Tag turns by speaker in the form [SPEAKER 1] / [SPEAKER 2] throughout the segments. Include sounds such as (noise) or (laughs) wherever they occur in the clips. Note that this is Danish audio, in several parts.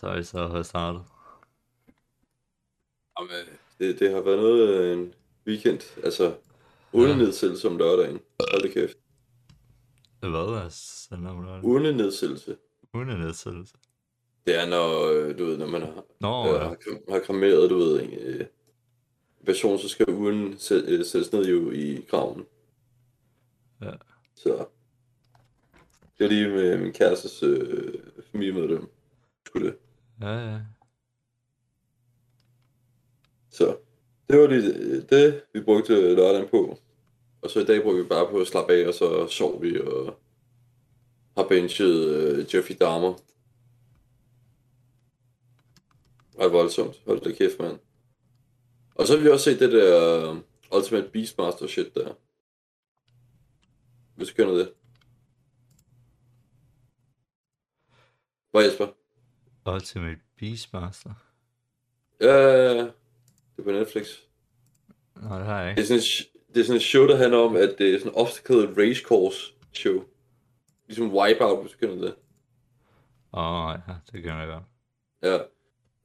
[SPEAKER 1] Så er vi så startet.
[SPEAKER 2] Jamen, det, det har været noget af en weekend. Altså, uden
[SPEAKER 1] Ja.
[SPEAKER 2] om lørdagen. Hold det kæft.
[SPEAKER 1] Hvad er sådan noget?
[SPEAKER 2] Uden nedsættelse.
[SPEAKER 1] Uden en nedsættelse.
[SPEAKER 2] Det er, når, øh, du ved, når man har,
[SPEAKER 1] Nå,
[SPEAKER 2] øh,
[SPEAKER 1] ja.
[SPEAKER 2] har, har krameret, du ved, en øh, person, så skal ugen sæt, øh, sættes ned jo i graven.
[SPEAKER 1] Ja.
[SPEAKER 2] Så det var lige med min kærestes øh, familiemedlem. Skulle det.
[SPEAKER 1] Ja, ja.
[SPEAKER 2] Så det var lige det, vi brugte lørdagen på. Og så i dag brugte vi bare på at slappe af, og så sov vi og har benchet øh, Jeffrey Dahmer. Ej, voldsomt. Hold da kæft, mand. Og så har vi også set det der øh, Ultimate Beastmaster shit der. Hvis du kender det. Hvad Jesper?
[SPEAKER 1] Ultimate Beastmaster.
[SPEAKER 2] Ja, ja, ja. Det er på Netflix.
[SPEAKER 1] Nej, det har jeg
[SPEAKER 2] Det
[SPEAKER 1] ikke.
[SPEAKER 2] er sådan, det er sådan et show, der handler om, at det er sådan en obstacle race course show. Ligesom Wipeout, hvis du kender det.
[SPEAKER 1] Åh, oh, ja, det kan jeg godt.
[SPEAKER 2] Ja.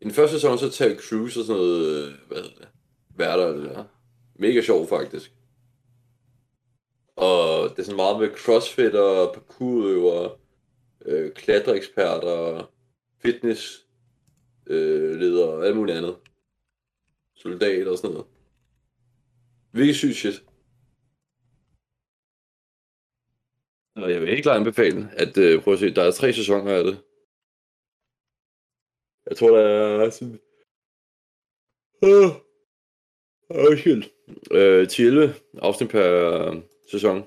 [SPEAKER 2] I den første sæson, så tager Cruise og sådan noget, øh, hvad hedder det, værter og det der. Mega sjov, faktisk. Og det er sådan meget med crossfit og parkourøver, øh, klatreeksperter, fitness, øh, leder og alt muligt andet. Soldat og sådan noget. Virkelig sygt shit. Og jeg vil helt klart anbefale at øh, prøv at se. Der er tre sæsoner af det. Jeg tror, der er sådan... Øh, undskyld. Øh, 10 11 afsnit per øh, sæson.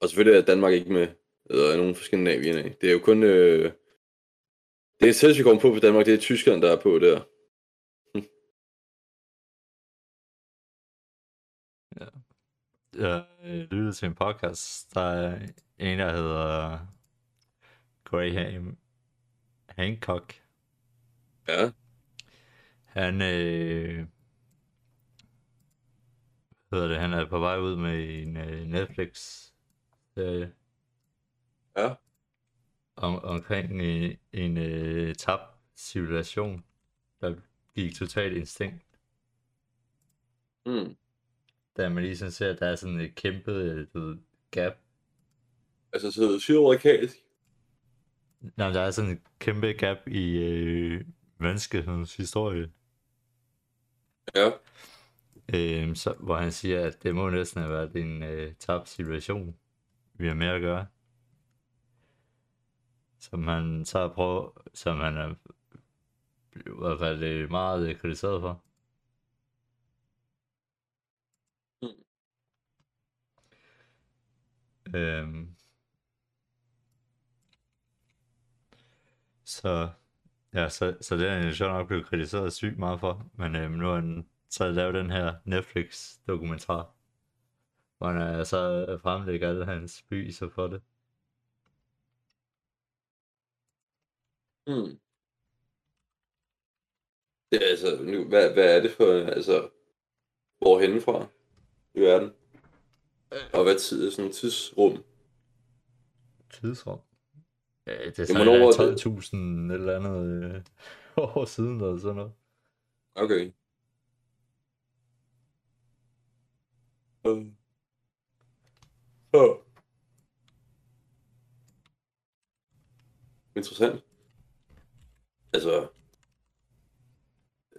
[SPEAKER 2] Og selvfølgelig er Danmark ikke med. Eller nogen fra Skandinavien af. Det er jo kun... Øh... Det er vi kommer på for Danmark, det er Tyskland, der er på der. (laughs)
[SPEAKER 1] Jeg øh, lyttede til en podcast, der er en, der hedder Graham Hancock.
[SPEAKER 2] Ja.
[SPEAKER 1] Han, øh, hedder det, han er på vej ud med en øh, Netflix-serie
[SPEAKER 2] Ja.
[SPEAKER 1] om, omkring en, en øh, tabt civilisation, der gik totalt instinkt.
[SPEAKER 2] Mm.
[SPEAKER 1] Da man lige sådan ser, at der er sådan et kæmpe øh, gap.
[SPEAKER 2] Altså, så sydamerikansk.
[SPEAKER 1] Nej, der er sådan et kæmpe gap i øh, menneskehedens historie.
[SPEAKER 2] Ja.
[SPEAKER 1] Øh, så, hvor han siger, at det må næsten have været en øh, tabt situation, vi har med at gøre. Som han så prøver, som han er i hvert fald øh, meget øh, kritiseret for.
[SPEAKER 2] Mm.
[SPEAKER 1] Øhm. Så, ja, så, så det er han jo sjovt nok blevet kritiseret sygt meget for, men øhm, nu har han så lavet den her Netflix-dokumentar, hvor han så fremlægger alle hans beviser for det.
[SPEAKER 2] Mm. Det er altså, nu, hvad, hvad er det for, altså, hvorhenne fra i verden? Og hvad tid, sådan tidsrum?
[SPEAKER 1] Tidsrum. Ja, det er
[SPEAKER 2] Jamen,
[SPEAKER 1] sådan
[SPEAKER 2] det?
[SPEAKER 1] 12.000 eller andet øh, (laughs) år siden eller sådan noget.
[SPEAKER 2] Okay. Øh. Oh. Interessant. Altså,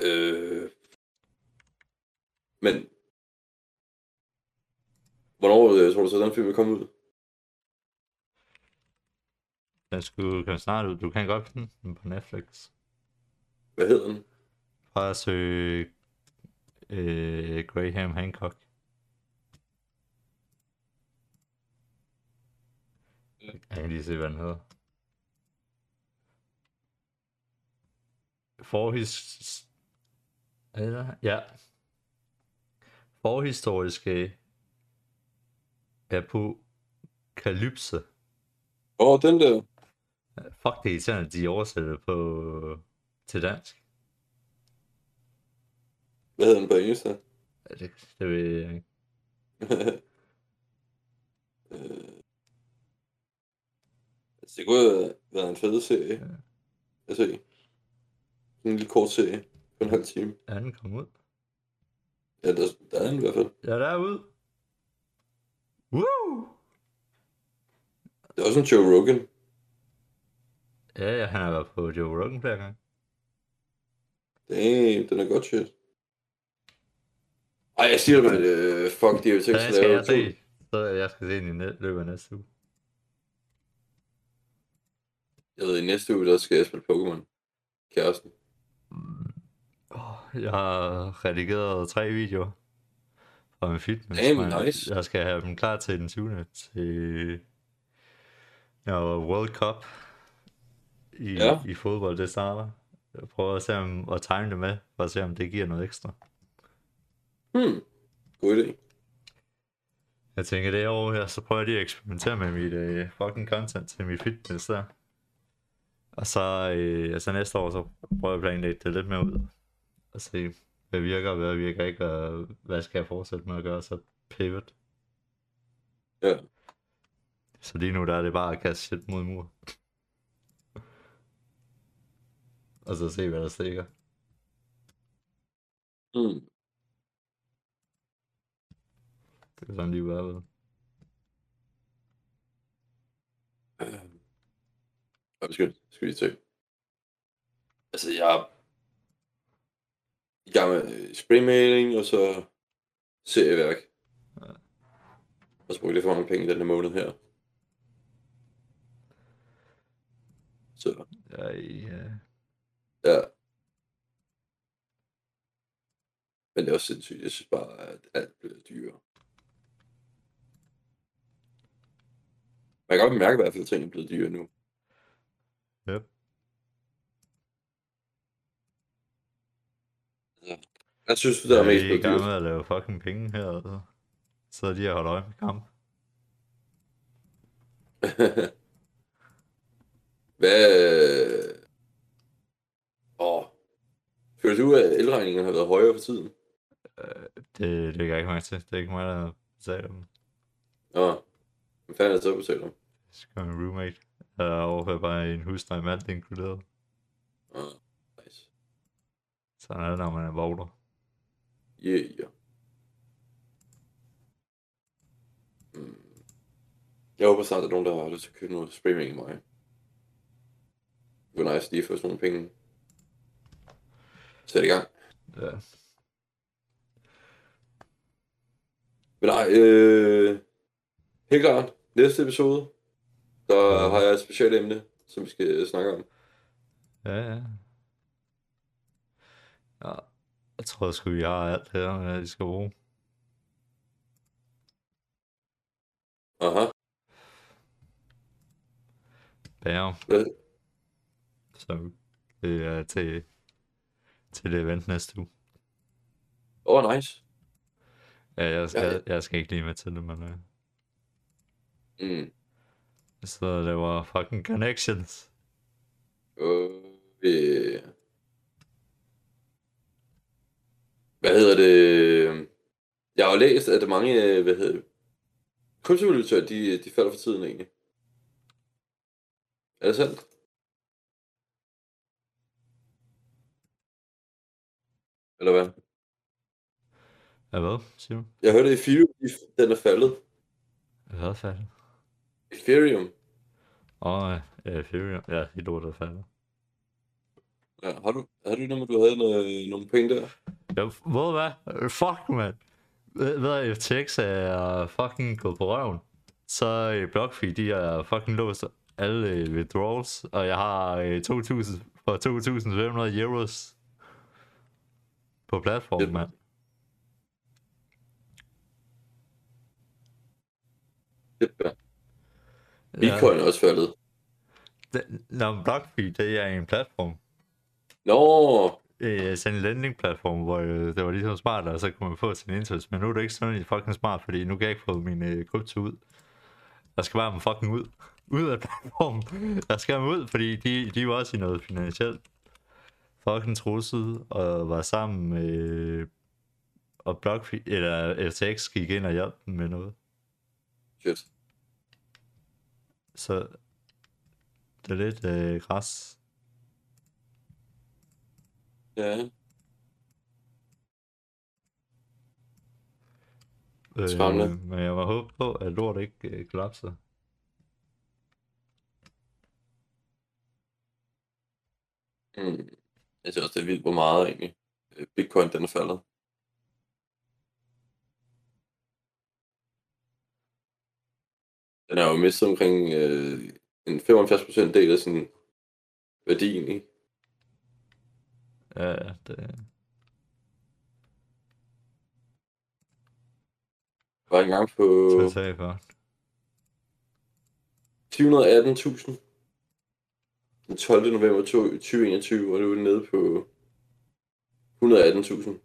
[SPEAKER 2] øh, men, hvornår øh, tror du så, den film vil komme ud?
[SPEAKER 1] Den skulle komme snart ud. Du kan godt finde den på Netflix.
[SPEAKER 2] Hvad hedder den?
[SPEAKER 1] At søge øh, Graham Hancock. Jeg kan lige se, hvad den hedder. Forhis... Ja. Forhistoriske apokalypse.
[SPEAKER 2] Åh, oh, den der.
[SPEAKER 1] Fuck, det er irriterende, at de oversætter på til dansk.
[SPEAKER 2] Hvad hedder den på engelsk?
[SPEAKER 1] Ja, Det, det ved jeg ikke. (laughs)
[SPEAKER 2] Øh, Det kunne have været en fed serie.
[SPEAKER 1] Ja.
[SPEAKER 2] Altså, en lille kort serie på en halv time.
[SPEAKER 1] Er den kommet ud?
[SPEAKER 2] Ja, der, der er den i hvert fald.
[SPEAKER 1] Ja, der er ud. Woo!
[SPEAKER 2] Det er også en Joe Rogan.
[SPEAKER 1] Ja, ja, han har været på Joe Rogan flere gange.
[SPEAKER 2] Damn, den er godt shit. Ej, jeg siger det, man. Uh, fuck, de har jo
[SPEAKER 1] Så jeg
[SPEAKER 2] sig
[SPEAKER 1] skal jeg se. Så jeg skal se den i løbet af næste uge.
[SPEAKER 2] Jeg ved, i næste uge, der skal jeg spille Pokémon. Kæresten.
[SPEAKER 1] Jeg har redigeret tre videoer fra min fitness.
[SPEAKER 2] Damn, nice.
[SPEAKER 1] Jeg skal have dem klar til den 20. til ja, World Cup i,
[SPEAKER 2] Ja.
[SPEAKER 1] i fodbold, det starter. Jeg prøver at se om, at tegne det med, for at se om det giver noget ekstra.
[SPEAKER 2] Hmm. God idé.
[SPEAKER 1] Jeg tænker, det år her, så prøver jeg lige at eksperimentere med mit uh, fucking content til mit fitness der. Og så, uh, altså næste år, så prøver jeg at planlægge det lidt mere ud. Og se, hvad virker, og hvad virker ikke, og hvad skal jeg fortsætte med at gøre, så pivot.
[SPEAKER 2] Ja.
[SPEAKER 1] Så lige nu, der er det bare at kaste shit mod mur. (laughs) og så se, hvad der stikker.
[SPEAKER 2] Hmm.
[SPEAKER 1] Det er sådan lige være ved.
[SPEAKER 2] Og skal, skal vi se. Altså, jeg er i gang med øh, spraymaling, og så serieværk.
[SPEAKER 1] Ja.
[SPEAKER 2] Og så bruger jeg for mange penge den her måned her. Så,
[SPEAKER 1] Jeg, uh,
[SPEAKER 2] ja. Men det er også sindssygt. Jeg synes bare, at alt bliver dyrere. Man kan godt mærke i hvert fald, at tingene er blevet dyre nu.
[SPEAKER 1] Yep.
[SPEAKER 2] Jeg synes, det er
[SPEAKER 1] jeg
[SPEAKER 2] mest
[SPEAKER 1] er i gang med at lave fucking penge her, og så de og holder øje med kamp. (laughs)
[SPEAKER 2] Hvad... Åh. Føler du, at elregningerne har været højere for tiden?
[SPEAKER 1] Det, det kan jeg ikke mærke til. Det er ikke mig, der betaler dem.
[SPEAKER 2] Nå. Hvad fanden er det så betaler om?
[SPEAKER 1] Det skal min roommate. Jeg overfører bare en husleje med alt inkluderet.
[SPEAKER 2] Nice.
[SPEAKER 1] Sådan er det, når man er vogter.
[SPEAKER 2] Yeah, yeah. Mm. Jeg håber snart, at der nogen, der har lyst til at købe noget spraymaling i mig. Det var nice lige sådan nogle penge. Sæt i gang.
[SPEAKER 1] Ja.
[SPEAKER 2] Men nej, øh, helt klart. Næste episode, der
[SPEAKER 1] Ja.
[SPEAKER 2] har jeg et specielt emne, som vi skal snakke om.
[SPEAKER 1] Ja, ja. Ja, jeg tror sgu, vi har alt her, hvad de skal bruge.
[SPEAKER 2] Aha.
[SPEAKER 1] Bære.
[SPEAKER 2] Hvad?
[SPEAKER 1] Så det er til, til det event næste uge.
[SPEAKER 2] Åh, oh, nice.
[SPEAKER 1] Ja, jeg skal,
[SPEAKER 2] Ja,
[SPEAKER 1] jeg skal ikke lige med til det, men øh,
[SPEAKER 2] Mm.
[SPEAKER 1] Så det var fucking connections.
[SPEAKER 2] Øh. Hvad hedder det? Jeg har jo læst, at mange, øh, hvad hedder det, kryptovalutaer, de, de falder for tiden egentlig. Er det sandt? Eller hvad?
[SPEAKER 1] Ja, hvad, siger du?
[SPEAKER 2] Jeg hørte, at Ethereum, de- den er faldet.
[SPEAKER 1] Hvad fanden?
[SPEAKER 2] Ethereum.
[SPEAKER 1] Oh, ja, Ethereum. Ja, de lort, der falder.
[SPEAKER 2] Ja, har du, har du noget, du havde noget, nogle penge der?
[SPEAKER 1] Ja, ved hvad? Øh, Fuck, man. Ved ved FTX er fucking gået på røven. Så øh, BlockFi, de er fucking låst alle øh, withdrawals, og jeg har øh, 2.000 for 2.500 euros på platformen, mand.
[SPEAKER 2] Det er Bitcoin er også faldet.
[SPEAKER 1] Den, når BlockFi, det er en platform.
[SPEAKER 2] Nå,
[SPEAKER 1] Øh, sådan en lending-platform, hvor øh, det var ligesom smart, og så kunne man få sin interest. Men nu er det ikke sådan fucking smart, fordi nu kan jeg ikke få min øh, krypto ud. Der skal bare man fucking ud. Ud af platformen. Der skal man ud, fordi de, de var også i noget finansielt. Fucking trussel, og var sammen med... og BlockFi, eller FTX gik ind og hjalp dem med noget.
[SPEAKER 2] shit.
[SPEAKER 1] Så det er lidt øh, græs.
[SPEAKER 2] Ja.
[SPEAKER 1] Øh, men jeg var håbe på, at lort ikke øh, kollapser.
[SPEAKER 2] Mm. Jeg synes også, det er vildt, hvor meget egentlig øh, Bitcoin den er faldet. Den er jo mistet omkring øh, en 75% del af sin værdi egentlig.
[SPEAKER 1] Ja, det...
[SPEAKER 2] Var engang på
[SPEAKER 1] sagde jeg godt.
[SPEAKER 2] 418.000 den 12. november 2021, og nu er det nede på 118.000.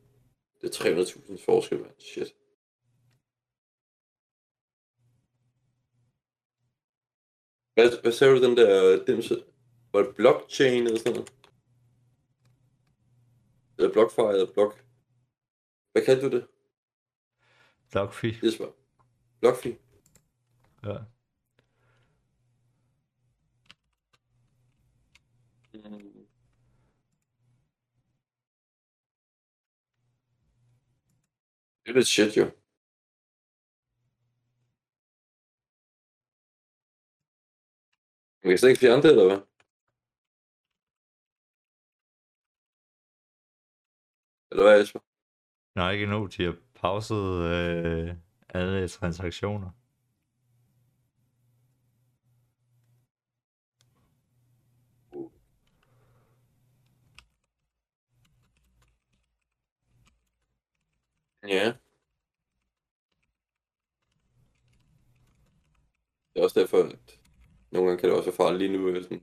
[SPEAKER 2] Det er 300.000 forskel, mand. Shit. Hvad, hvad sagde du, den der dimse? Var det blockchain eller sådan noget? Eller BlockFi eller Block? Hvad kaldte du det?
[SPEAKER 1] Blockfi.
[SPEAKER 2] Var BlockFi.
[SPEAKER 1] Ja.
[SPEAKER 2] Mm. Det er lidt shit, jo. Man kan slet ikke fjerne det, eller hvad? Eller hvad, Jesper?
[SPEAKER 1] Nej, ikke endnu. De har pauset øh, alle transaktioner.
[SPEAKER 2] Ja. Det er også derfor, at nogle gange kan det også være farligt lige nu, at sådan,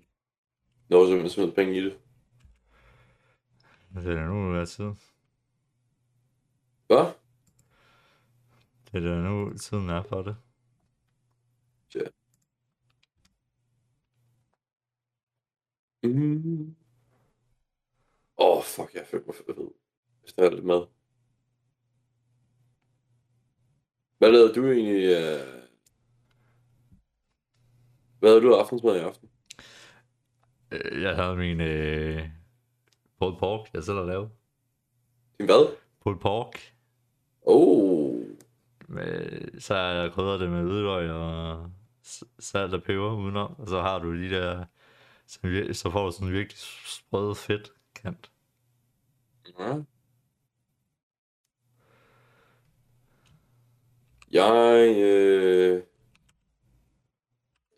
[SPEAKER 2] når så man smider penge i det.
[SPEAKER 1] Det er da nu, hvad tid.
[SPEAKER 2] Hvad?
[SPEAKER 1] Det er da nu, tiden er for det.
[SPEAKER 2] Mm. Åh, oh, fuck, jeg føler mig fed. Hvis der er lidt mad. Hvad lavede du egentlig? Uh... Hvad havde du af aftensmad i aften?
[SPEAKER 1] Øh, Jeg havde min øh, pulled pork, jeg selv har lavet.
[SPEAKER 2] Din hvad?
[SPEAKER 1] Pulled pork.
[SPEAKER 2] Oh.
[SPEAKER 1] Med, så har jeg krydret det med hvidløg og salt og peber udenom. Og så har du de der, så, så får du sådan en virkelig sprød fedt kant.
[SPEAKER 2] Ja. Jeg, øh...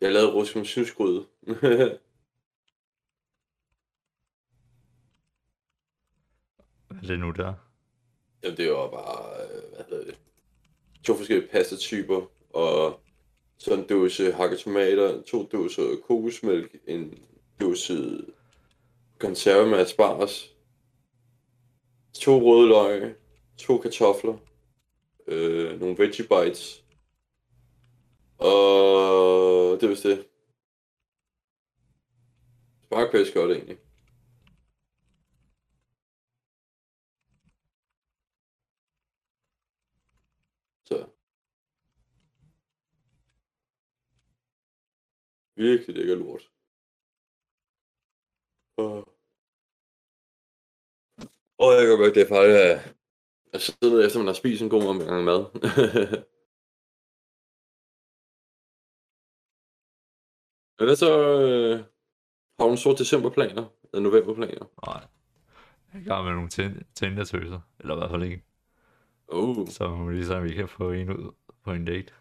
[SPEAKER 2] Jeg lavede med synsgryde. (laughs)
[SPEAKER 1] Hvad er det nu der?
[SPEAKER 2] Jamen, det var bare, øh, hvad hedder det? To forskellige pastatyper, og så en dåse hakket tomater, to dåser kokosmælk, en dåse konserve med asparges, to røde løg, to kartofler, øh, nogle veggie bites, og det var det. Smager pæst godt egentlig. Så. Virkelig lækker lort. Og... Og jeg kan godt mærke, det er farligt at, at sidde ned efter, man har spist en god omgang mad. (laughs) Men hvad så? Øh, har du nogle store decemberplaner? Eller novemberplaner?
[SPEAKER 1] Nej. Jeg er i gang med nogle tin- Tinder-tøser. Eller i hvert fald ikke.
[SPEAKER 2] Oh.
[SPEAKER 1] Så ligesom vi kan få en ud på en date.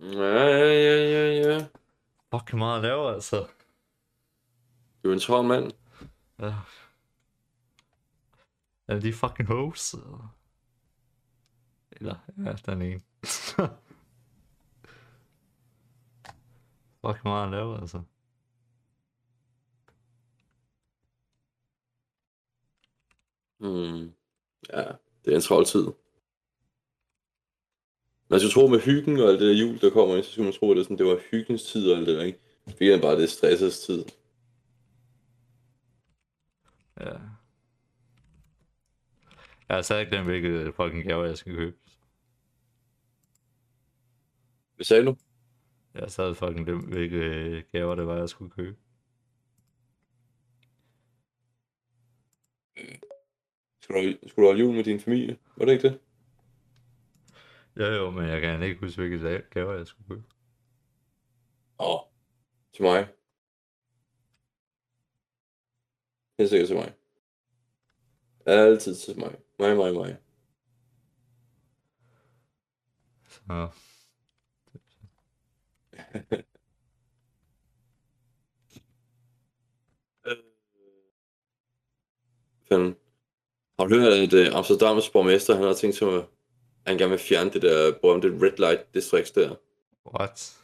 [SPEAKER 2] Ja, ja, ja, ja, ja.
[SPEAKER 1] Fuck meget at lave, altså.
[SPEAKER 2] Du er en travl mand.
[SPEAKER 1] Ja. Er de fucking hoes? Eller, ja, den ene. (laughs) Fuck meget at lave, altså.
[SPEAKER 2] Mm. Ja, det er en travl tid. Man skulle tro med hyggen og alt det der jul, der kommer ind, så skulle man tro, at det, sådan, det var hyggens tid og alt det der, ikke? Det er bare det stresses tid.
[SPEAKER 1] Ja. Jeg har stadig ikke glemt, hvilke fucking gaver jeg skal købe.
[SPEAKER 2] Hvad sagde du?
[SPEAKER 1] Jeg sad fucking glemt, hvilke øh, gaver det var, jeg skulle købe.
[SPEAKER 2] Skulle du, skulle du holde jul med din familie? Var det ikke det?
[SPEAKER 1] Jo, jo, men jeg kan ikke huske, hvilke gaver jeg skulle købe.
[SPEAKER 2] Åh, til mig. Helt sikkert til mig. Altid til mig. Mig, mig, mig.
[SPEAKER 1] Så.
[SPEAKER 2] Fanden. Har du hørt, at uh, Amsterdams borgmester, han har tænkt sig, at han gerne vil fjerne det der berømte red light district der.
[SPEAKER 1] what?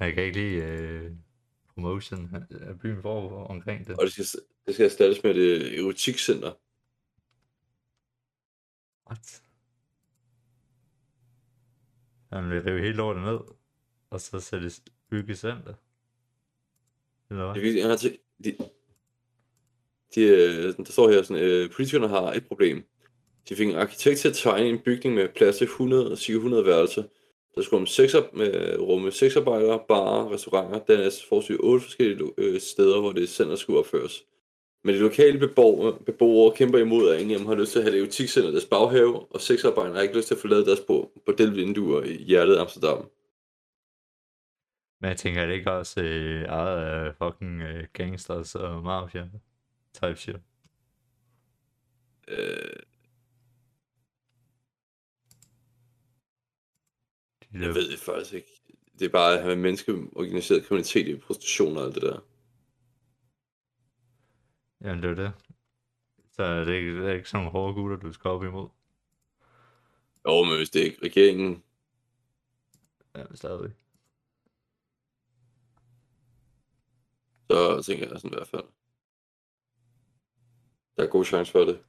[SPEAKER 1] Jeg kan ikke lide øh, promotion af byen for omkring det.
[SPEAKER 2] Og det skal, det skal erstattes med et erotikcenter.
[SPEAKER 1] What? Han vil rive hele lortet ned, og så sætte bygge center. Eller
[SPEAKER 2] Det er
[SPEAKER 1] hvad?
[SPEAKER 2] Jeg har de, de, øh, der står her sådan, øh, politikerne har et problem. De fik en arkitekt til at tegne en bygning med plads til 100 og cirka 100 værelser. Der skulle rumme seks, med, rumme sexarbejdere, barer, restauranter, dernæst fortsat otte forskellige øh, steder, hvor det center skulle opføres. Men de lokale beboere, beboere kæmper imod, at ingen af dem har lyst til at have det i deres baghave, og sexarbejderne har ikke lyst til at forlade deres bo- vinduer i hjertet af Amsterdam.
[SPEAKER 1] Men jeg tænker, er det ikke også øh, ejet af fucking øh, gangsters og mafia type shit?
[SPEAKER 2] Øh, jeg ved det faktisk ikke. Det er bare at have menneskeorganiseret kriminalitet i prostitution og alt det der.
[SPEAKER 1] Jamen, det er det. Så er det ikke, det er ikke sådan nogle hårde gutter, du skal op imod.
[SPEAKER 2] Jo, men hvis det er ikke regeringen,
[SPEAKER 1] Ja, stadig.
[SPEAKER 2] Så tænker jeg sådan i hvert fald. Der er god chance for det.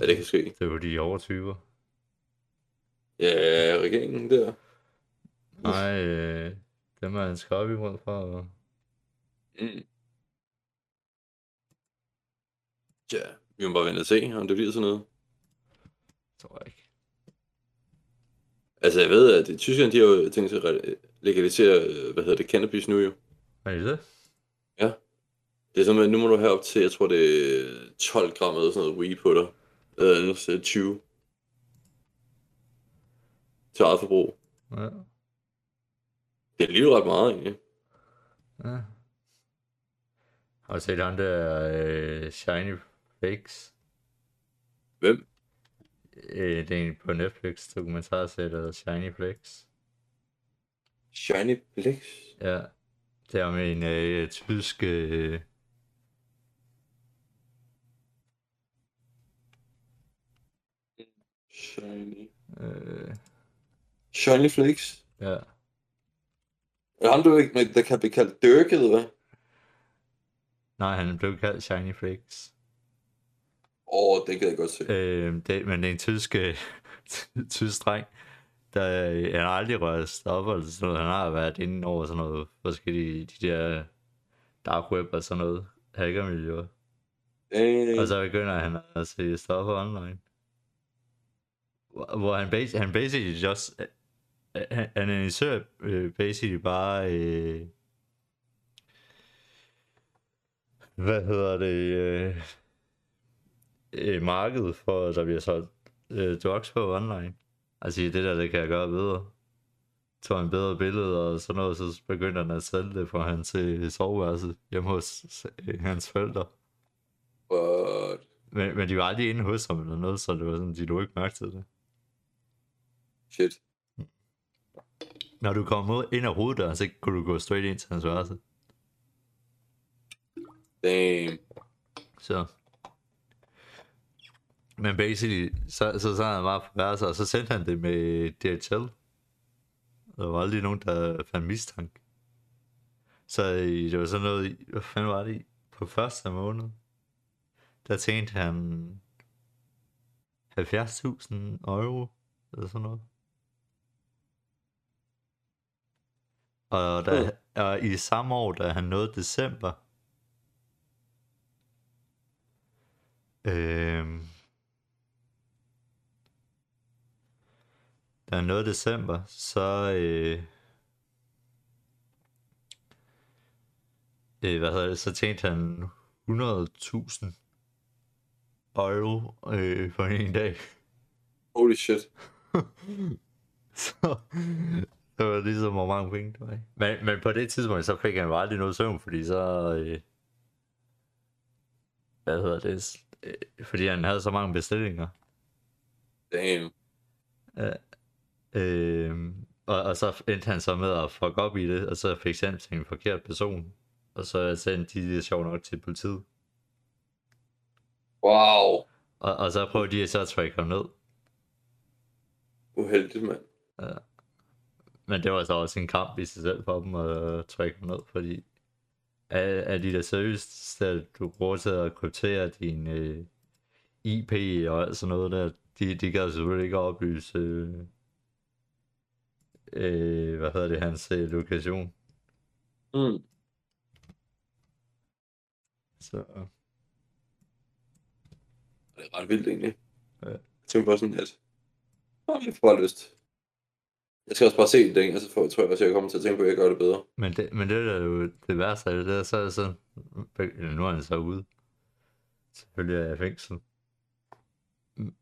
[SPEAKER 2] Ja, det kan ske.
[SPEAKER 1] Det er jo de over 20'er.
[SPEAKER 2] Ja, regeringen der.
[SPEAKER 1] Nej, øh, dem er en skal op imod for...
[SPEAKER 2] Mm. Ja, vi må bare vente og se, om det bliver sådan noget.
[SPEAKER 1] Tror jeg ikke.
[SPEAKER 2] Altså, jeg ved, at i Tyskland, de har jo tænkt sig at re- legalisere, hvad hedder det, cannabis nu jo.
[SPEAKER 1] Er det det?
[SPEAKER 2] Det er at nu må du have op til, jeg tror det er 12 gram eller sådan noget weed på dig. Øh, ellers er det 20. Til eget forbrug.
[SPEAKER 1] Ja.
[SPEAKER 2] Det er alligevel ret meget, egentlig.
[SPEAKER 1] ja. Har du set der øh, Shiny Fakes?
[SPEAKER 2] Hvem?
[SPEAKER 1] Øh, det er en på Netflix dokumentarsæt, der hedder Shiny Flex.
[SPEAKER 2] Shiny Plex?
[SPEAKER 1] Ja. Det er med en øh, tysk... Øh,
[SPEAKER 2] Shiny.
[SPEAKER 1] øh,
[SPEAKER 2] Shiny Flakes?
[SPEAKER 1] ja.
[SPEAKER 2] Er ham, du ikke, der kan blive kaldt Dirk, eller hvad?
[SPEAKER 1] Nej, han blev kaldt Shiny Flex.
[SPEAKER 2] Åh, oh, det kan jeg godt se.
[SPEAKER 1] Øh, det, men det er en tysk, øh, (laughs) tysk dreng, der øh, han har aldrig rørt stoffer eller sådan noget. Han har været inde over sådan noget forskellige, de der dark web og sådan noget, hackermiljøer.
[SPEAKER 2] Øh,
[SPEAKER 1] Og så begynder han at se stoffer online. Hvor han, bas- han basically just, øh, han han analyserer øh, basically bare, øh, hvad hedder det, øh, øh, markedet for, at der bliver solgt øh, drugs på online. Altså det der, det kan jeg gøre bedre. Tog en bedre billede og sådan noget, så begyndte han at sælge det fra hans øh, soveværelse hjemme hos øh, hans forældre.
[SPEAKER 2] what?
[SPEAKER 1] Men, men de var aldrig inde hos ham eller noget, så det var sådan, de lå ikke mærke til det.
[SPEAKER 2] Shit.
[SPEAKER 1] Når du kom mod ind ad hoveddøren, så kunne du gå straight ind til hans værelse.
[SPEAKER 2] Damn.
[SPEAKER 1] Så. Men basically, så, så sad han bare på værelset, og så sendte han det med DHL. Der var aldrig nogen, der fandt mistanke. Så øh, det var sådan noget, hvad fanden var det? På første måned, der tjente han 70.000 euro, eller sådan noget. Og, da, og i samme år, da han nåede december, øhm, han nåede december, så, øh, øh, hvad hedder det, så tjente han 100.000 euro øh, for en dag.
[SPEAKER 2] Holy shit. (laughs)
[SPEAKER 1] Så det var ligesom, hvor mange penge det var. Men, men på det tidspunkt, så fik han jo aldrig noget søvn, fordi så... Øh, hvad hedder det? Øh, fordi han havde så mange bestillinger.
[SPEAKER 2] Damn.
[SPEAKER 1] Øh, og, og så endte han så med at fuck op i det, og så fik sendt til en forkert person. Og så sendte de det sjovt nok til politiet.
[SPEAKER 2] Wow.
[SPEAKER 1] Og, og så prøvede de så at trække ham ned.
[SPEAKER 2] Uheldigt, mand.
[SPEAKER 1] Men det var så også en kamp i sig selv for dem at trække ham ned, fordi er, er de der seriøst, at du bruger til at kryptere din øh, IP og alt sådan noget der, de, de gad selvfølgelig ikke oplyse, øh, øh, hvad hedder det, hans øh, lokation.
[SPEAKER 2] Mm.
[SPEAKER 1] Så
[SPEAKER 2] Det er ret vildt, egentlig.
[SPEAKER 1] Ja.
[SPEAKER 2] Jeg tænker på sådan, at jeg får bare lyst. Jeg skal også bare se det, ikke? og så får, tror jeg også, jeg kommer til at tænke på, at jeg gør det bedre.
[SPEAKER 1] Men det, men det er jo det værste af det der, så er det sådan, nu er han så ude. Selvfølgelig er jeg i fængsel.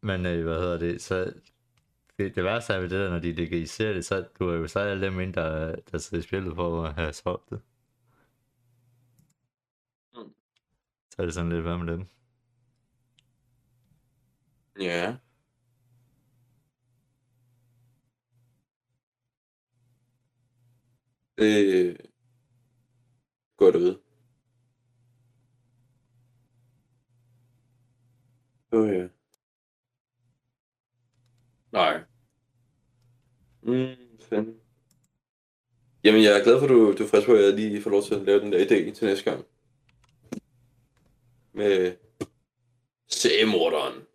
[SPEAKER 1] Men øh, hvad hedder det, så det, det værste er ved det der, når de legaliserer det, så du er jo så alle dem ind, der, der sidder i spillet for at have solgt det.
[SPEAKER 2] Mm.
[SPEAKER 1] Så er det sådan lidt, hvad med dem?
[SPEAKER 2] Ja. Det er godt at vide. Åh oh, ja. Nej. Mm, fanden. Jamen, jeg er glad for, at du, du er frisk på, at jeg lige får lov til at lave den der idé til næste gang. Med seriemorderen.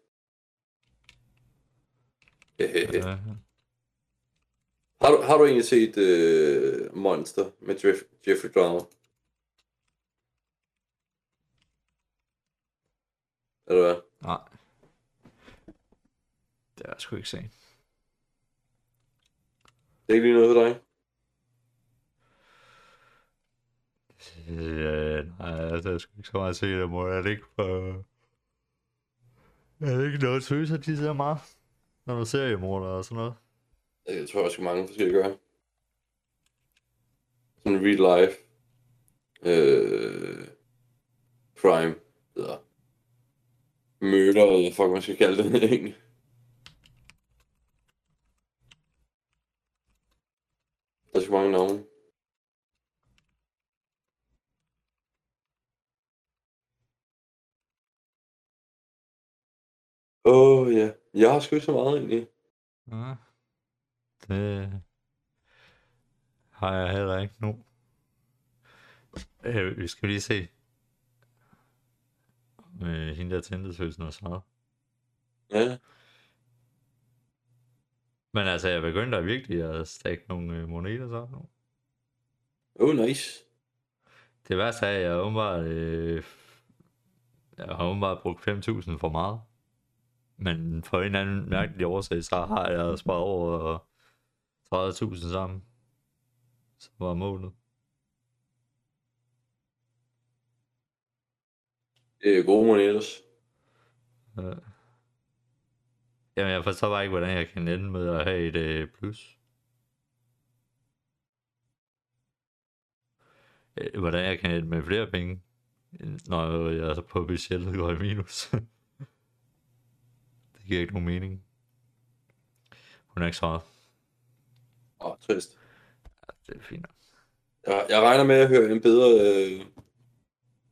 [SPEAKER 1] Ja.
[SPEAKER 2] Har du, har du egentlig set uh, Monster med Jeff, Jeffrey Dahmer? Eller hvad?
[SPEAKER 1] Nej. Det er jeg sgu ikke se.
[SPEAKER 2] Det er ikke lige noget for dig?
[SPEAKER 1] Ja, nej, altså, jeg skulle ikke så meget se det, mor. Er det ikke for... Er det ikke noget tøs, at de ser meget? Når du ser mor og sådan noget.
[SPEAKER 2] Jeg tror også, mange forskellige gør. Sådan real life. Øh, crime. Eller møder, eller hvad fuck man skal kalde det (laughs) egentlig. Der er så mange navne. Åh oh, ja, jeg har sgu ikke så meget egentlig.
[SPEAKER 1] Ja. Det har jeg heller ikke nu. Øh, vi skal lige se. Med hende der og sådan noget.
[SPEAKER 2] Ja,
[SPEAKER 1] Men altså, jeg begyndte da virkelig at stakke nogle øh, moneter så
[SPEAKER 2] oh nice.
[SPEAKER 1] Det værste er, at jeg åbenbart, øh, jeg har åbenbart brugt 5.000 for meget. Men for en eller anden mærkelig årsag, så har jeg sparet over 30.000 sammen. Som var målet.
[SPEAKER 2] Det er gode moneters.
[SPEAKER 1] Ja. Jamen, jeg forstår bare ikke, hvordan jeg kan ende med at have et øh, plus. Øh, Hvordan jeg kan ende med flere penge, når jeg er på budgettet går i minus. (laughs) det giver ikke nogen mening. Hun er ikke svaret.
[SPEAKER 2] Åh, oh, trist.
[SPEAKER 1] Ja, det er fint. nok.
[SPEAKER 2] Jeg, jeg regner med at høre en bedre øh,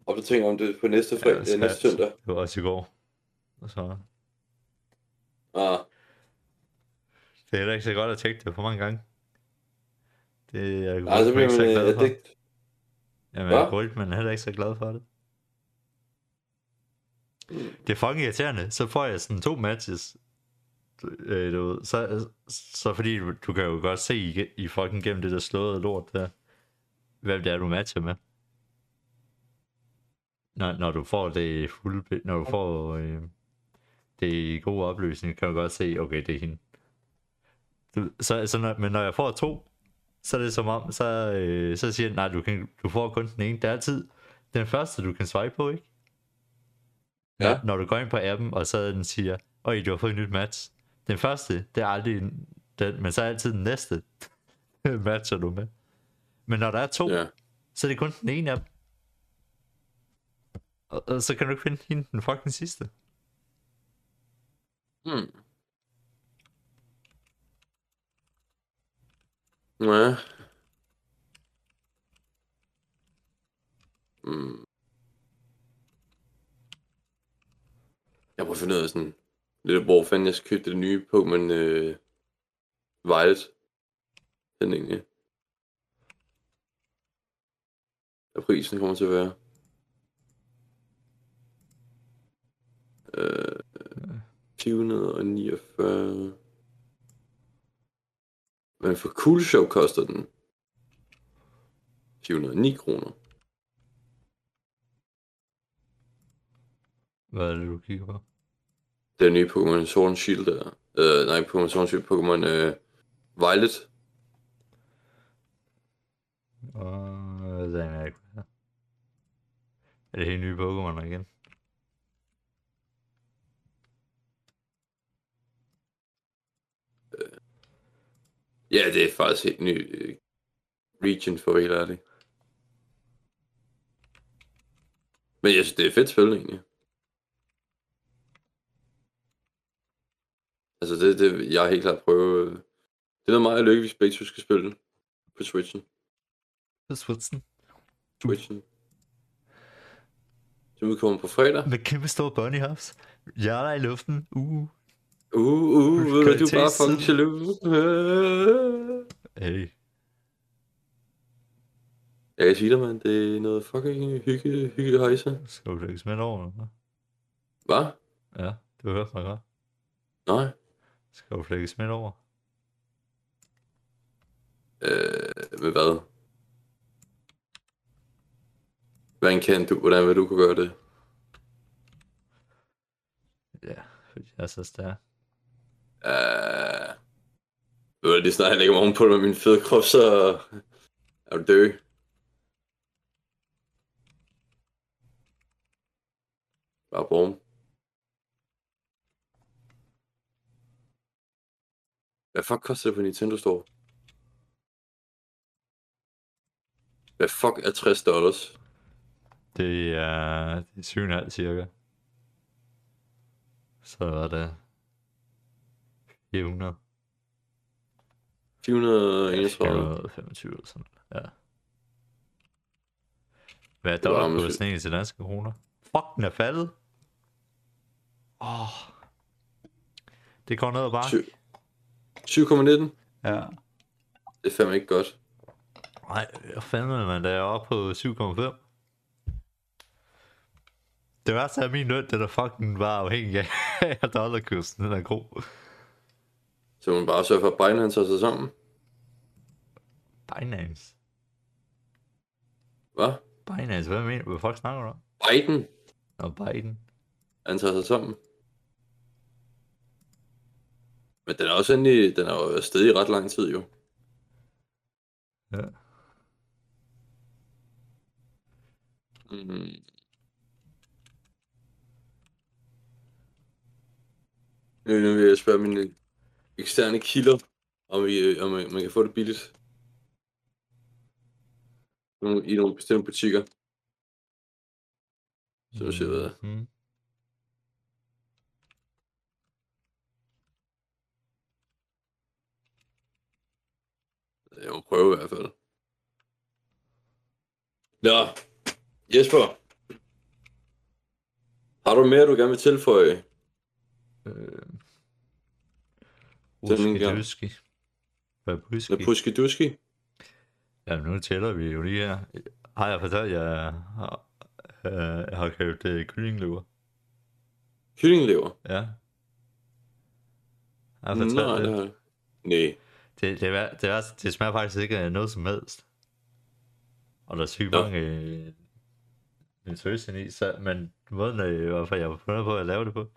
[SPEAKER 2] opdatering om det på næste, fredag,
[SPEAKER 1] Ja,
[SPEAKER 2] næste søndag.
[SPEAKER 1] Det var også i går. Og så...
[SPEAKER 2] Ah,
[SPEAKER 1] Det er heller ikke så godt at tjekke det for mange gange. Det er
[SPEAKER 2] nej, så bliver
[SPEAKER 1] ikke så glad
[SPEAKER 2] øh,
[SPEAKER 1] for.
[SPEAKER 2] addict.
[SPEAKER 1] Jamen,
[SPEAKER 2] Hva?
[SPEAKER 1] algoritmen er heller ikke så glad for det. Det er fucking irriterende. Så får jeg sådan to matches. Øh, du ved. Så, så fordi du, du kan jo godt se i, i fucking gennem det der slåede lort der, hvem det er, du matcher med. Når, når du får det fulde, når du får øh, det i god opløsning, kan du godt se, okay, det er hende. Så, så når, men når jeg får to, så er det som om, så, øh, så siger den, nej, du, kan, du får kun den ene. Det er altid den første, du kan swipe på, ikke?
[SPEAKER 2] Ja.
[SPEAKER 1] Når du går ind på appen, og så den siger, Øj, du har fået et nyt match. Den første, det er aldrig den, men så er altid den næste (laughs) matcher du med. Men når der er to,
[SPEAKER 2] Ja.
[SPEAKER 1] så er det kun den ene af dem. Og, og så kan du ikke finde hende den fucking sidste.
[SPEAKER 2] Hmm. Ouais. Hmm. Jeg prøver at finde ud af sådan lidt, hvor fanden jeg skal købe det nye på, men øh, Violet. Den egentlig. Hvad prisen kommer til at være. Øh, 449. Men for Cool Show koster den 409 kroner.
[SPEAKER 1] Hvad er det, du kigger på?
[SPEAKER 2] Er nye Pokémon Sword and Shield der. Øh, nej, Pokémon Sword and Shield, Pokémon øh, Violet.
[SPEAKER 1] Og det er ikke. Er det helt nye Pokémon igen?
[SPEAKER 2] Ja, det er faktisk helt ny øh, region for helt ærlig. Men jeg synes, det er fedt spil egentlig. Altså, det, det jeg har helt klart prøvet. Det er noget meget lykke, hvis begge to skal spille på Switchen.
[SPEAKER 1] På Switchen.
[SPEAKER 2] Switchen. Som udkommer på fredag.
[SPEAKER 1] Med kæmpe store bunny hops. Hjerter i luften. Uh.
[SPEAKER 2] Uh, uh, ved du, du er bare fucking jaloux.
[SPEAKER 1] Hey.
[SPEAKER 2] Jeg kan sige dig, mand, det er noget fucking hygge, hygge hejse.
[SPEAKER 1] Skal du lægge smidt over? eller hvad?
[SPEAKER 2] Hvad?
[SPEAKER 1] Ja, du hørte mig godt.
[SPEAKER 2] Nej.
[SPEAKER 1] Skal du lægge smidt over?
[SPEAKER 2] Øh, med hvad? Hvordan kan du, hvordan vil du kunne gøre det?
[SPEAKER 1] Ja, fordi jeg er så stærk.
[SPEAKER 2] Øh, det du, lige snart jeg lægger mig ovenpå med min fede krop, så er du død. Bare brum. Hvad fuck koster det på Nintendo Store? Hvad fuck er 60 dollars?
[SPEAKER 1] Det er, det er 7,5 cirka. Så var det 400.
[SPEAKER 2] 431.
[SPEAKER 1] 425 eller sådan noget. Ja. Hvad er dollarkursen egentlig til danske kroner? Fuck, den er faldet. Åh. Oh. Det går ned og bare.
[SPEAKER 2] Syv- 7,19?
[SPEAKER 1] Ja.
[SPEAKER 2] Det er fandme ikke godt.
[SPEAKER 1] Nej, jeg fandme, man, der er oppe på 7,5. Det værste er, at min løn, den er fucking bare afhængig af, (laughs) dollarkursen den er god.
[SPEAKER 2] Så man bare sørge for, at Binance tager sig sammen.
[SPEAKER 1] Binance.
[SPEAKER 2] Hvad?
[SPEAKER 1] Binance, hvad mener du? Hvad fuck snakker du om?
[SPEAKER 2] Biden,
[SPEAKER 1] Og Biden.
[SPEAKER 2] han tager sig sammen. Men den er også endelig, den er jo afsted i ret lang tid jo.
[SPEAKER 1] Ja.
[SPEAKER 2] Mm. Nu, vil jeg spørge mine eksterne kilder, om, vi, øh, om man man kan få det billigt. I nogle bestemte butikker. Så du siger, hvad
[SPEAKER 1] Mm.
[SPEAKER 2] Jeg må prøve i hvert fald. Nå, Jesper. Har du mere, du gerne vil tilføje?
[SPEAKER 1] Øh. Whisky. Hvad
[SPEAKER 2] Puski?
[SPEAKER 1] Ja, nu tæller vi jo lige her. Har jeg fortalt, at jeg har, øh, jeg har købt øh, kyllinglever?
[SPEAKER 2] Kyllinglever?
[SPEAKER 1] Ja. Jeg har fortalt
[SPEAKER 2] Nej,
[SPEAKER 1] det.
[SPEAKER 2] jeg. Nej.
[SPEAKER 1] Det, det, er, det, er, det smager faktisk ikke af noget som helst. Og der er sygt
[SPEAKER 2] Nå.
[SPEAKER 1] mange øh, i, så, men måden, øh, hvorfor jeg var fundet på at lave det på,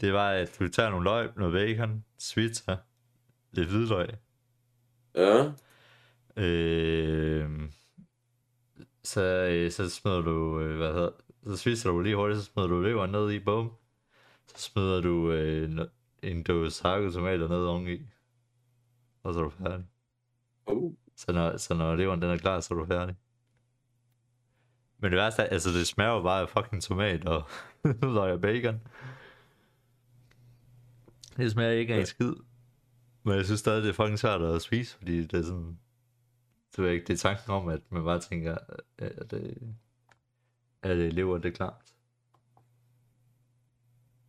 [SPEAKER 1] det var, at du tager nogle løg, noget bacon, svitser, lidt hvidløg,
[SPEAKER 2] Ja.
[SPEAKER 1] øh, Så, øh, så smider du, øh, hvad hedder, så spiser du lige hurtigt, så smider du lever ned i, bum. Så smider du øh, en, dåse hakket tomater ned oveni. Og så er du færdig.
[SPEAKER 2] Oh.
[SPEAKER 1] Så når, så når leveren den er klar, så er du færdig. Men det værste er, altså det smager jo bare af fucking tomat og (laughs) løg og bacon. Det smager ikke af en skid. Men jeg synes stadig, det er fucking svært at spise, fordi det er sådan... Det er ikke det er tanken om, at man bare tænker, at det, at det lever det er klart.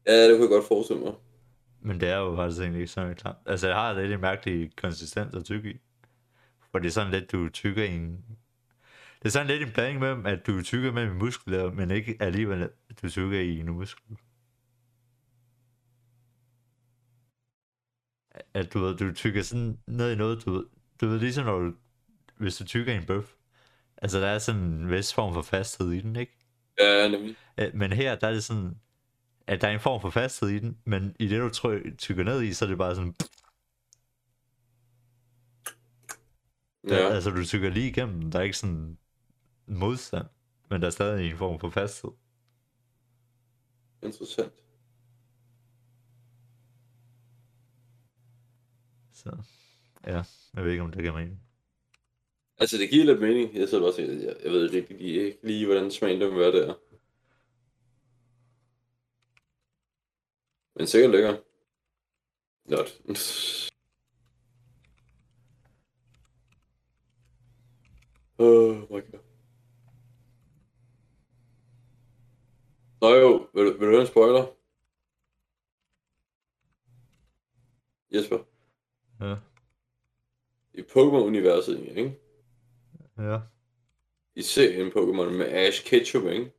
[SPEAKER 2] Ja, det kunne jeg godt forestille mig.
[SPEAKER 1] Men det er jo faktisk egentlig ikke sådan klart. Altså, jeg har lidt en mærkelig konsistens at tykke i. For det er sådan lidt, du tykker i en... Det er sådan lidt en blanding mellem, at du tykker mellem muskler, men ikke alligevel, at du tykker i en muskel. At du ved, du tykker sådan ned i noget, du du ved ligesom når du, hvis du tykker en bøf. Altså, der er sådan en vis form for fasthed i den, ikke?
[SPEAKER 2] Ja, nemlig.
[SPEAKER 1] Men her, der er det sådan, at der er en form for fasthed i den, men i det, du tryk, tykker ned i, så er det bare sådan, der,
[SPEAKER 2] Ja,
[SPEAKER 1] altså du tykker lige igennem, der er ikke sådan modstand, men der er stadig en form for fasthed.
[SPEAKER 2] interessant.
[SPEAKER 1] Så ja, jeg ved ikke, om det giver mening.
[SPEAKER 2] Altså, det giver lidt mening. Jeg sidder bare og tænker, jeg, jeg ved ikke lige, ikke lige, hvordan smagen den vil være der. Men sikkert lækker. Not. (laughs) oh my god. Nå jo, vil, vil du høre en spoiler? Jesper,
[SPEAKER 1] Ja,
[SPEAKER 2] Pokémon-universet, ikke?
[SPEAKER 1] ja.
[SPEAKER 2] i serien Pokémon med Ash Ketchum, ikke?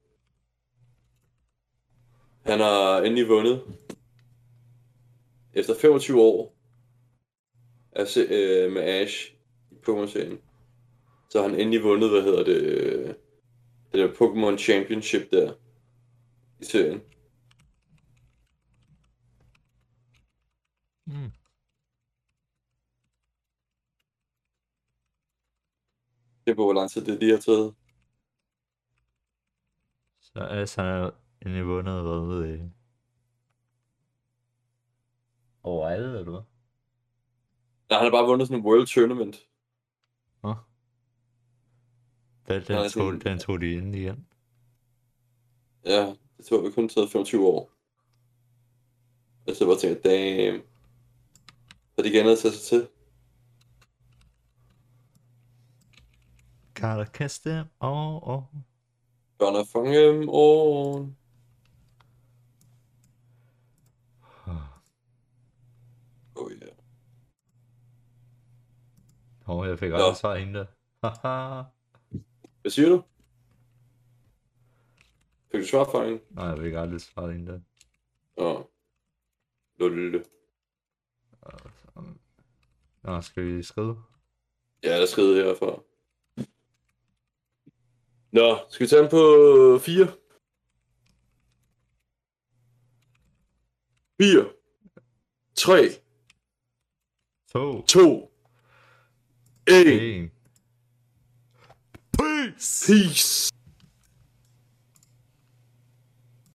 [SPEAKER 2] Han har endelig vundet. Efter 25 år af se, øh, med Ash i Pokémon-serien, så har han endelig vundet, hvad hedder det, øh, det der Pokémon Championship der i serien.
[SPEAKER 1] Mm.
[SPEAKER 2] Det er på, hvor lang tid det lige har taget.
[SPEAKER 1] Så altså, han er vundet, hvad jeg. Over alle, eller hvad?
[SPEAKER 2] Nej, han har bare vundet sådan en World Tournament.
[SPEAKER 1] Nå. Den, den, tog, den tog de ind igen.
[SPEAKER 2] Ja, det tror vi kun taget 25 år. Jeg så bare tænker, damn. Så de gerne at tage sig til.
[SPEAKER 1] Catch them all, all.
[SPEAKER 2] Gonna fange dem all. Oh yeah.
[SPEAKER 1] Åh, jeg fik aldrig svar hende der. Haha.
[SPEAKER 2] Hvad siger du? Fik du svarfangen?
[SPEAKER 1] Nej, jeg fik aldrig svar hende der.
[SPEAKER 2] Åh. Lulle.
[SPEAKER 1] Nå, skal vi skrive?
[SPEAKER 2] Ja, der er skrevet herfra. Nå, skal vi tage den på 4? 4. 3,
[SPEAKER 1] To.
[SPEAKER 2] 2, 1.
[SPEAKER 1] En.
[SPEAKER 2] Peace!